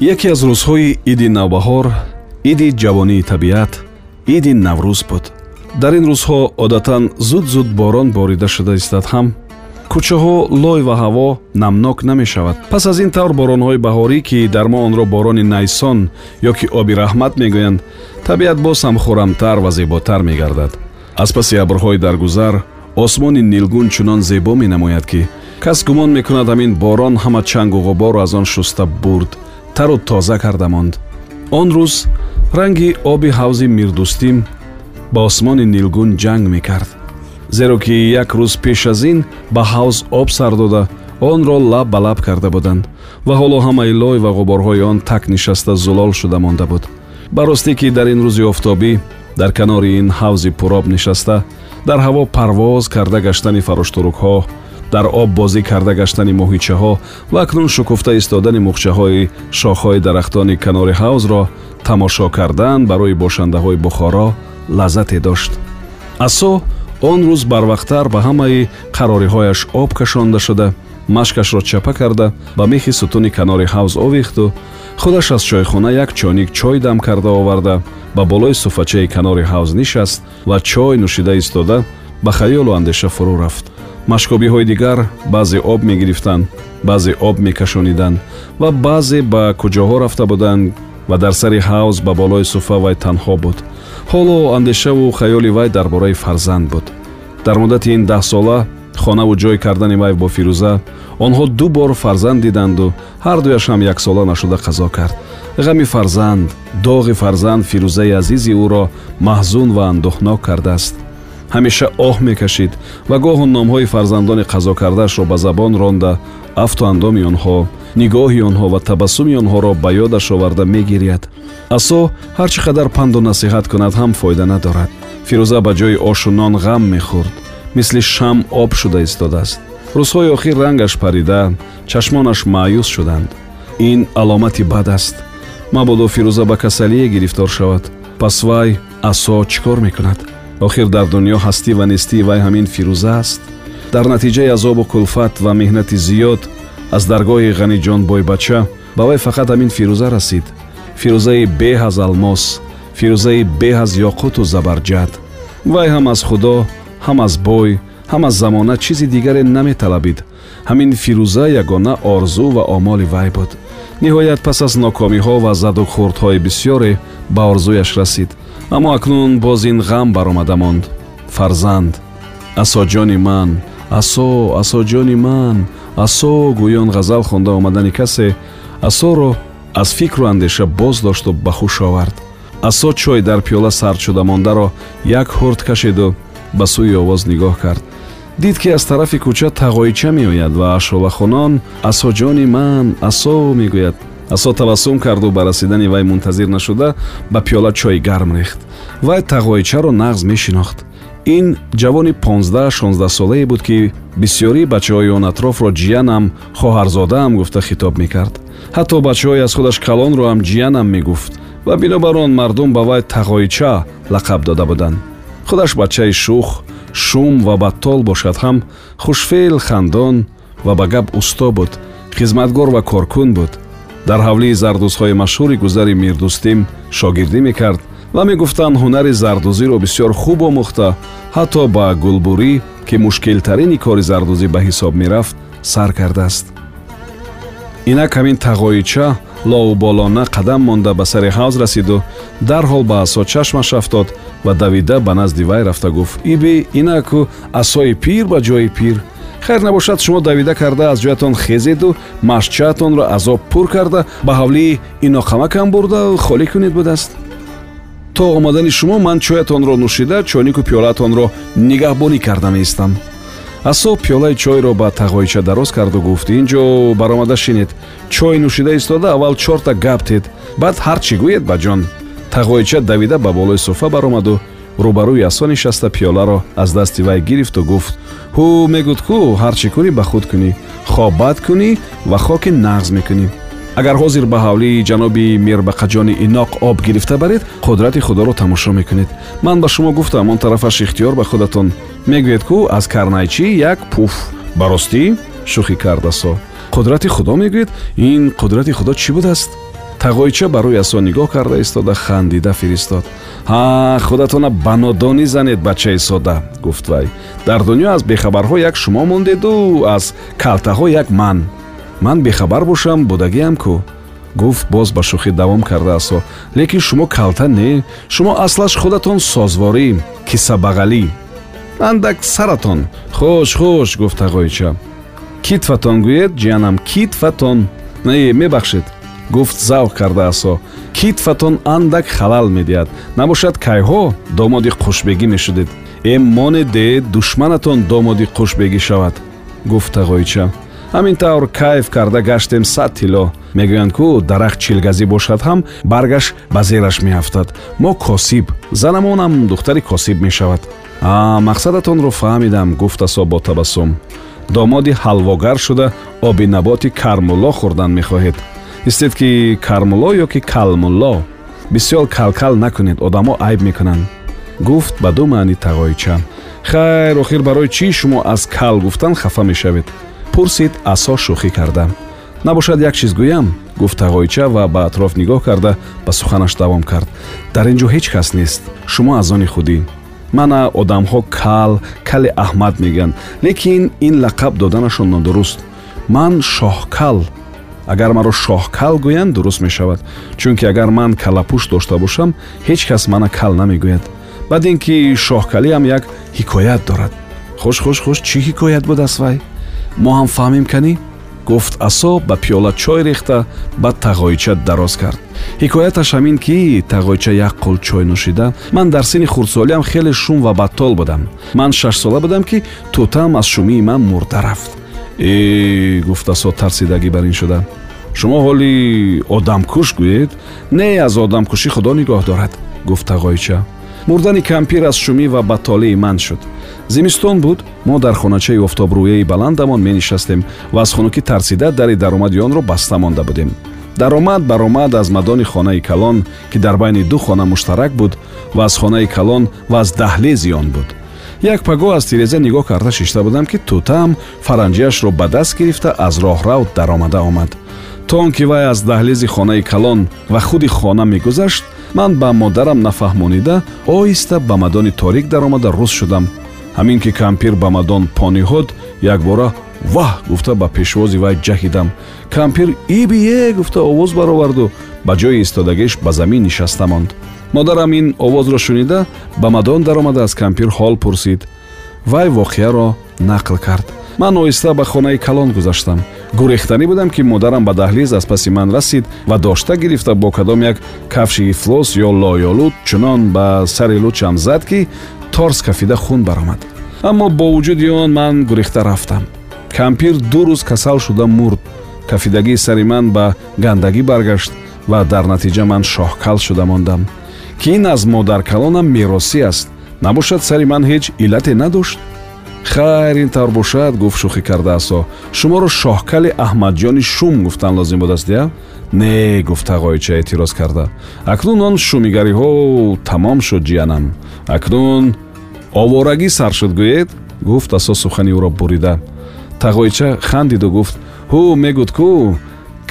яке аз рӯзҳои иди навбаҳор иди ҷавонии табиат иди наврӯз буд. Дар ин рӯзҳо одатан зуд зуд борон борида шуда истад ҳам. Кӯчаҳо лой ва ҳаво намнок намешавад. Пас аз ин тавр боронҳои баҳорӣ ки дар мо онро борони найсон ё ки оби раҳмат мегӯянд табиат боз ҳам хӯрамтар ва зеботар мегардад. Аз паси абрҳои даргузар осмони нилгун чунон зебо менамояд ки кас гумон мекунад ҳамин борон ҳама чангу ғубору аз он шуста бурд тару тоза карда монд он рӯз ранги оби ҳавзи мирдӯстим ба осмони нилгун ҷанг мекард. Зеро ки як рӯз пеш аз ин ба ҳавз об сар дода онро лаб ба лаб карда буданд ва ҳоло ҳамаи лой ва ғуборҳои он так нишаста зулол шуда монда буд. Ба ростӣ ки дар ин рӯзи офтобӣ дар канори ин ҳавзи пуроб нишаста дар ҳаво парвоз карда гаштани фароштурукҳо дар об бозӣ карда гаштани моҳичаҳо ва акнун шукуфта истодани мухчаҳои шохҳои дарахтони канори ҳавзро тамошо кардан барои бошандаҳои бухоро лаззате дошт. Асо он рӯз барвақттар ба ҳамаи қарориҳояш об кашонда шуда машкашро чапа карда ба мехи сутуни канори ҳавз овехту худаш аз чойхона як чойник чой дам карда оварда ба болои суфачаи канори ҳавз нишаст ва чой нӯшида истода ба хаёлу андеша фурӯ рафт машкобиҳои дигар баъзе об мегирифтанд баъзе об мекашониданд ва баъзе ба куҷоҳо рафта буданд ва дар сари ҳавз ба болои суфа вай танҳо буд. Ҳоло андешаву хаёли вай дар бораи фарзанд буд. Дар муддати ин даҳсола хонаву ҷой кардани вай бо фирӯза онҳо ду бор фарзанд диданду ҳардуяшам яксола нашуда қазо кард. Ғами фарзанд доғи фарзанд фирӯзаи азизи ӯро маҳзун ва андӯҳнок кардааст ҳамеша оҳ мекашид ва гоҳу номҳои фарзандони қазо кардаашро ба забон ронда афту андоми онҳо нигоҳи онҳо ва табассуми онҳоро ба ёдаш оварда мегиряд. Асо ҳар чӣ қадар панду насиҳат кунад ҳам фоида надорад. Фирӯза ба ҷои ошу нон ғам мехӯрд мисли шам об шуда истодааст. Рӯзҳои охир рангаш парида чашмонаш маъюс шуданд. Ин аломати бад аст. Мабодо фирӯза ба касалие гирифтор шавад. Пас вай асо чӣ кор мекунад охир дар дунё ҳастӣ ва нестии вай ҳамин фирӯза аст. Дар натиҷаи азобу кулфат ва меҳнати зиёд аз даргоҳи ғаниҷон бойбача ба вай фақат ҳамин фирӯза расид. Фирӯзаи беҳ аз алмос фирӯзаи беҳ аз ёқуту забарҷад. Вай ҳам аз худо ҳам аз бой ҳам аз замона чизи дигаре наметалабид. Ҳамин фирӯза ягона орзу ва омоли вай буд. Ниҳоят пас аз нокомиҳо ва заду хурдҳои бисёре ба орзуяш расид аммо акнун боз ин ғам баромада монд. Фарзанд асоҷони ман асо асоҷони ман асо гӯён ғазал хонда омадани касе асоро аз фикру андеша боз дошту ба хуш овард. Асо чой дар пиёла сард шуда мондаро як ҳурд кашиду ба сӯи овоз нигоҳ кард. Дид ки аз тарафи кӯча тағоича меояд ва ашолахонон асоҷони ман асо мегӯяд асо табассум карду ба расидани вай мунтазир нашуда ба пиёла чои гарм рехт. Вай тағоичаро нағз мешинохт. Ин ҷавони понздаҳ шонздаҳсолае буд ки бисёрии бачаҳои он атрофро ҷиянам хоҳарзодаам гуфта хитоб мекард. Ҳатто бачаҳои аз худаш калонро ҳам ҷиянам мегуфт ва бинобар он мардум ба вай тағоича лақаб дода буданд. Худаш бачаи шух шум ва баттол бошад ҳам хушфеъл хандон ва ба гап усто буд хизматгор ва коркун буд дар ҳавлии зардӯзҳои машҳури гузари мирдӯстим шогирдӣ мекард ва мегуфтанд ҳунари зардӯзиро бисёр хуб омӯхта ҳатто ба гулбурӣ ки мушкилтарини кори зардӯзӣ ба ҳисоб мерафт сар кардааст. Инак ҳамин тағоича лоуболона қадам монда ба сари ҳавз расиду. Дарҳол ба асо чашмаш афтод ва давида ба назди вай рафта гуфт. Иби инаку асои пир ба ҷои пир хайр набошад шумо давида карда аз ҷоятон хезеду машчаатонро азоб пур карда ба ҳавлии иноқамакам бурда холӣ кунед будааст то омадани шумо ман чоятонро нӯшида чойнику пиёлаатонро нигаҳбонӣ карда меистам. Асо пиёлаи чойро ба тағоича дароз карду гуфт ин ҷо баромада шинед. Чой нӯшида истода аввал чорта гап тед. Баъд ҳар чӣ гӯед баҷон тағоича давида ба болои суфа баромаду рӯбарӯи асо нишаста пиёларо аз дасти вай гирифту гуфт. Ҳу мегӯд кӯ ҳар чӣ кунӣ ба худ кунӣ. Хо бад кунӣ ва хоки нағз мекунӣ. Агар ҳозир ба ҳавлии ҷаноби мирбақаҷони иноқ об гирифта баред қудрати худоро тамошо мекунед. Ман ба шумо гуфтам он тарафаш ихтиёр ба худатон. Мегӯед ку аз карнайчӣ як пуф ба ростӣ шӯхӣ кард асо қудрати худо мегӯед ин қудрати худо чӣ будааст тағоича ба рӯи асо нигоҳ карда истода хандида фиристод? Ҳа худатона ба нодонӣ занед бачаи сода! гуфт вай. Дар дунё аз бехабарҳо як шумо мондеду аз калтаҳо як ман. Ман бехабар бошам будагиам кӯ гуфт боз ба шӯхӣ давом карда асо. Лекин шумо калта не? Шумо аслаш худатон созворӣ кисабағалӣ андак саратон! Хуш хуш гуфт тағоича китфатон гӯед ҷиянам китфатон! Е мебахшед гуфт завқ карда асо. Китфатон андак халал медиҳад. Набошад кайҳо домоди хушбегӣ мешудед эм монеде душманатон домоди хушбегӣ шавад гуфт тағоича ҳамин тавр кайф карда гаштем сад тилло мегӯянд ку дарахт чилгазӣ бошад ҳам баргаш ба зераш меафтад мо косиб занамонам духтари косиб мешавад. А мақсадатонро фаҳмидам гуфт асо бо табассум. Домоди ҳалвогар шуда оби наботи кармулло хӯрдан мехоҳед истед ки кармулло ё ки калмулло? Бисёр калкал накунед одамо айб мекунанд. Гуфт ба ду маъни тағоича хайр охир барои чӣ шумо аз кал гуфтан хафа мешавед? Пурсид асо шӯхӣ карда. Набошад як чиз гӯям гуфт тағоича ва ба атроф нигоҳ карда ба суханаш давом кард. Дар ин ҷо ҳеҷ кас нест. Шумо аз они худӣ. Мана одамҳо кал кали аҳмад мегӯянд лекин ин лақаб доданашон нодуруст ман шоҳкал агар маро шоҳкал гӯянд дуруст мешавад. Чунки агар ман калапӯш дошта бошам ҳеҷ кас мана кал намегӯяд. Баъд ин ки шоҳкалиам як ҳикоят дорад. Хуш хуш хуш чӣ ҳикоят будааст вай? Мо ҳам фаҳмем канӣ? Гуфт асо ба пиёла чой рехта ба тағоича дароз кард. Ҳикояташ ҳамин ки тағоича як қул чой нӯшида ман дар синни хурдсолиам хеле шум ва баттол будам. Ман шашсола будам ки тӯтаам аз шумии ман мурда рафт э гуфт асо тарсидагӣ бар ин шуда шумо ҳоли одамкуш гӯед? Не аз одамкушӣ худо нигоҳ дорад гуфт тағоича. Мурдани кампир аз шумӣ ва баттолии ман шуд. Зимистон буд мо дар хоначаи офтобрӯяи баландамон менишастем ва аз хунукӣ тарсида дари даромади онро баста монда будем. Даромад баромад аз мадони хонаи калон ки дар байни ду хона муштарак буд ва аз хонаи калон ва аз даҳлези он буд. Як пагоҳ аз тиреза нигоҳ карда шишта будам ки тӯтаам фаранҷиашро ба даст гирифта аз роҳрав даромада омад то он ки вай аз даҳлези хонаи калон ва худи хона мегузашт ман ба модарам нафаҳмонида оҳиста ба мадони торик даромада рӯз шудам. Ҳамин ки кампир ба мадон по ниҳод якбора ваҳ! гуфта ба пешвози вай ҷаҳидам кампир ибие гуфта овоз бароварду. Ба ҷои истодагиш ба замин нишаста монд. Модарам ин овозро шунида ба мадон даромада аз кампир ҳол пурсид. Вай воқеаро нақл кард. Ман оҳиста ба хонаи калон гузаштам гурехтанӣ будам ки модарам ба даҳлиз аз паси ман расид ва дошта гирифта бо кадом як кафши ифлос ё лоёлуд чунон ба сари лучам зад ки торс кафида хун баромад. Аммо бо вуҷуди он ман гурехта рафтам. Кампир ду рӯз касал шуда мурд. Кафидагии сари ман ба гандагӣ баргашт ва дар натиҷа ман шоҳкал шуда мондам. Ки ин аз модаркалонам меросӣ аст. Набошад сари ман ҳеҷ иллате надошт хайр ин тавр бошад гуфт шӯхӣ карда асо. Шуморо шоҳкали аҳмадҷони шум гуфтан лозим будааст я не гуфт тағоича эътироз карда. Акнун он шумигариҳо тамом шуд ҷиянам акнун оворагӣ сар шуд гӯед? гуфт асо сухани ӯро бурида. Тағоича хандиду гуфт. Ҳу мегӯд ку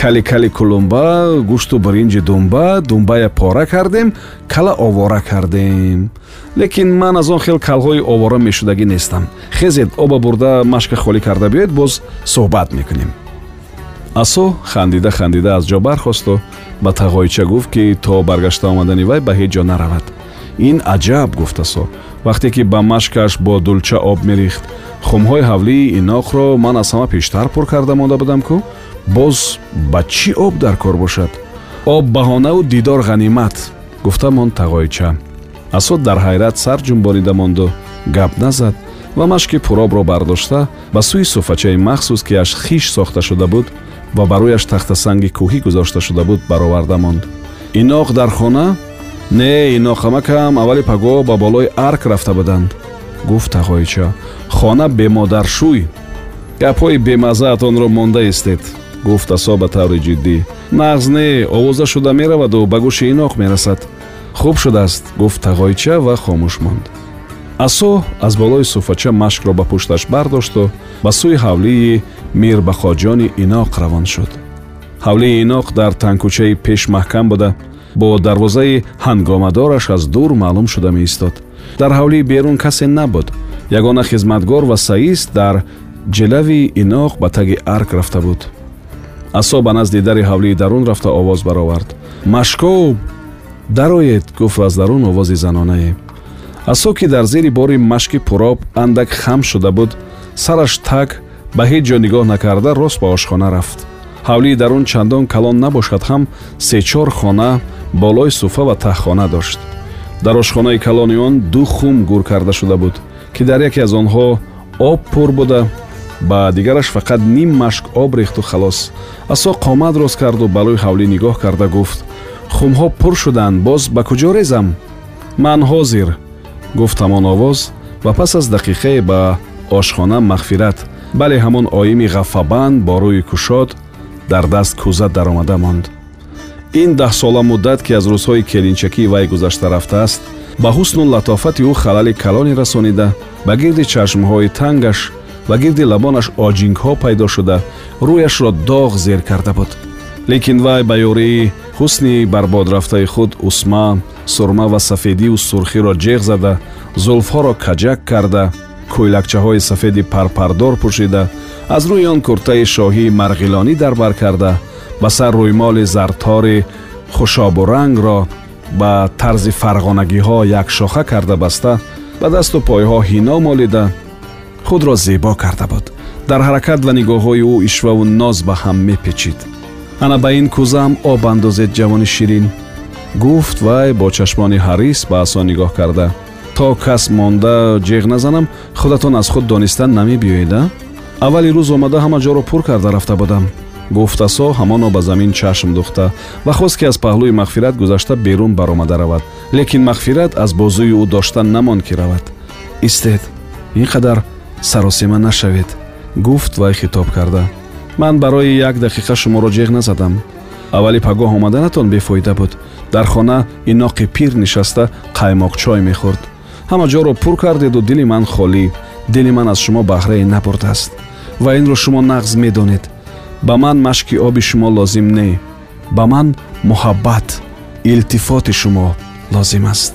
кали кали кулумба гӯшту биринҷи думба думбая пора кардем кала овора кардем. Лекин ман аз он хел калҳои овора мешудагӣ нестам. Хезед оба бурда машка холӣ карда биёед боз суҳбат мекунем. Асо хандида хандида аз ҷо бархосту ба тағоича гуфт ки то баргашта омадани вай ба ҳеҷ ҷо наравад. Ин аҷаб гуфт асо вақте ки ба машкаш бо дулча об мерихт хумҳои ҳавлии иноқро ман аз ҳама пештар пур карда монда будам ку боз ба чӣ об дар кор бошад? Об баҳонаву дидор ғанимат гуфта монд тағоича. Асо дар ҳайрат сар ҷумбонида монду гап назад ва машки пуробро бардошта ба сӯи суфачаи махсус ки аш хиш сохта шуда буд ва ба рӯяш тахтасанги кӯҳӣ гузошта шуда буд бароварда монд. Иноқ дар хона не иноқамакам аввали паго ба болои арк рафта буданд гуфт тағоича хона бемодаршӯй гапҳои бемаззаатонро монда истед гуфт асо ба таври ҷиддӣ нағз не овоза шуда мераваду ба гӯши иноқ мерасад хуб шудааст гуфт тағоича ва хомӯш монд. Асо аз болои суфача машкро ба пушташ бардошту ба сӯи ҳавлии мирбахоҷони иноқ равон шуд. Ҳавлии иноқ дар танкӯчаи пеш маҳкам буда бо дарвозаи ҳангомадораш аз дур маълум шуда меистод. Дар ҳавлии берун касе набуд. Ягона хизматгор ва саист дар ҷилави иноқ ба таги арк рафта буд. Асо ба назди дари ҳавлии дарун рафта овоз баровард. Машкоб дароед? гуфт аз дарун овози занонае асо ки дар зери бори машки пуроб андак хам шуда буд сараш так ба ҳеҷ ҷо нигоҳ накарда рост ба ошхона рафт. Ҳавлии дарун чандон калон набошад ҳам сечор хона болои суфа ва таҳхона дошт. Дар ошхонаи калони он ду хум гур карда шуда буд ки дар яке аз онҳо об пур буда ба дигараш фақат ним машк об рехту халос. Асо қомат рост карду балои ҳавлӣ нигоҳ карда гуфт. Хумҳо пур шуданд боз ба куҷо резам? Ман ҳозир гуфт ҳамон овоз ва пас аз дақиқае ба ошхона мағфират. Бале ҳамон оими ғаффабанд бо рӯи кушод дар даст кӯза даромада монд ин даҳсола муддат ки аз рӯзҳои келинчакии вай гузашта рафтааст ба ҳусну латофати ӯ халали калоне расонида ба гирди чашмҳои тангаш ва гирди лабонаш оҷингҳо пайдо шуда рӯяшро доғ зер карда буд. Лекин вай ба ёрии ҳусни барбодрафтаи худ усма сурма ва сафедию сурхиро ҷеғ зада зулфҳоро каҷак карда кӯйлакчаҳои сафеди парпардор пӯшида аз рӯи он куртаи шоҳии марғилонӣ дарбар карда ба сар рӯймоли зартори хушобурангро ба тарзи фарғонагиҳо якшоха карда баста ба дасту пойҳо ҳино молида худро зебо карда буд. Дар ҳаракат ва нигоҳҳои ӯ ишваву ноз ба ҳам мепечид. Ана ба ин кӯзаам об андозед ҷавони ширин. Гуфт вай бо чашмони ҳарис ба асо нигоҳ карда. То кас монда ҷеғ назанам худатон аз худ донистан намебиёеда аввали рӯз омада ҳама ҷоро пур карда рафта будам гуфт асо ҳамоно ба замин чашм духта ва хост ки аз паҳлӯи мағфират гузашта берун баромада равад лекин мағфират аз бозӯи ӯ доштан намонд ки равад. Истед ин қадар саросима нашавед. Гуфт вай хитоб карда. Ман барои як дақиқа шуморо ҷеғ назадам. Аввали пагоҳ омаданатон бефоида буд. Дар хона иноқи пир нишаста қаймоқчой мехӯрд. Ҳама ҷоро пур кардеду дили ман холӣ дили ман аз шумо баҳрае набурдааст. Ва инро шумо нағз медонед ба ман машки оби шумо лозим не. Ба ман муҳаббат илтифоти шумо лозим аст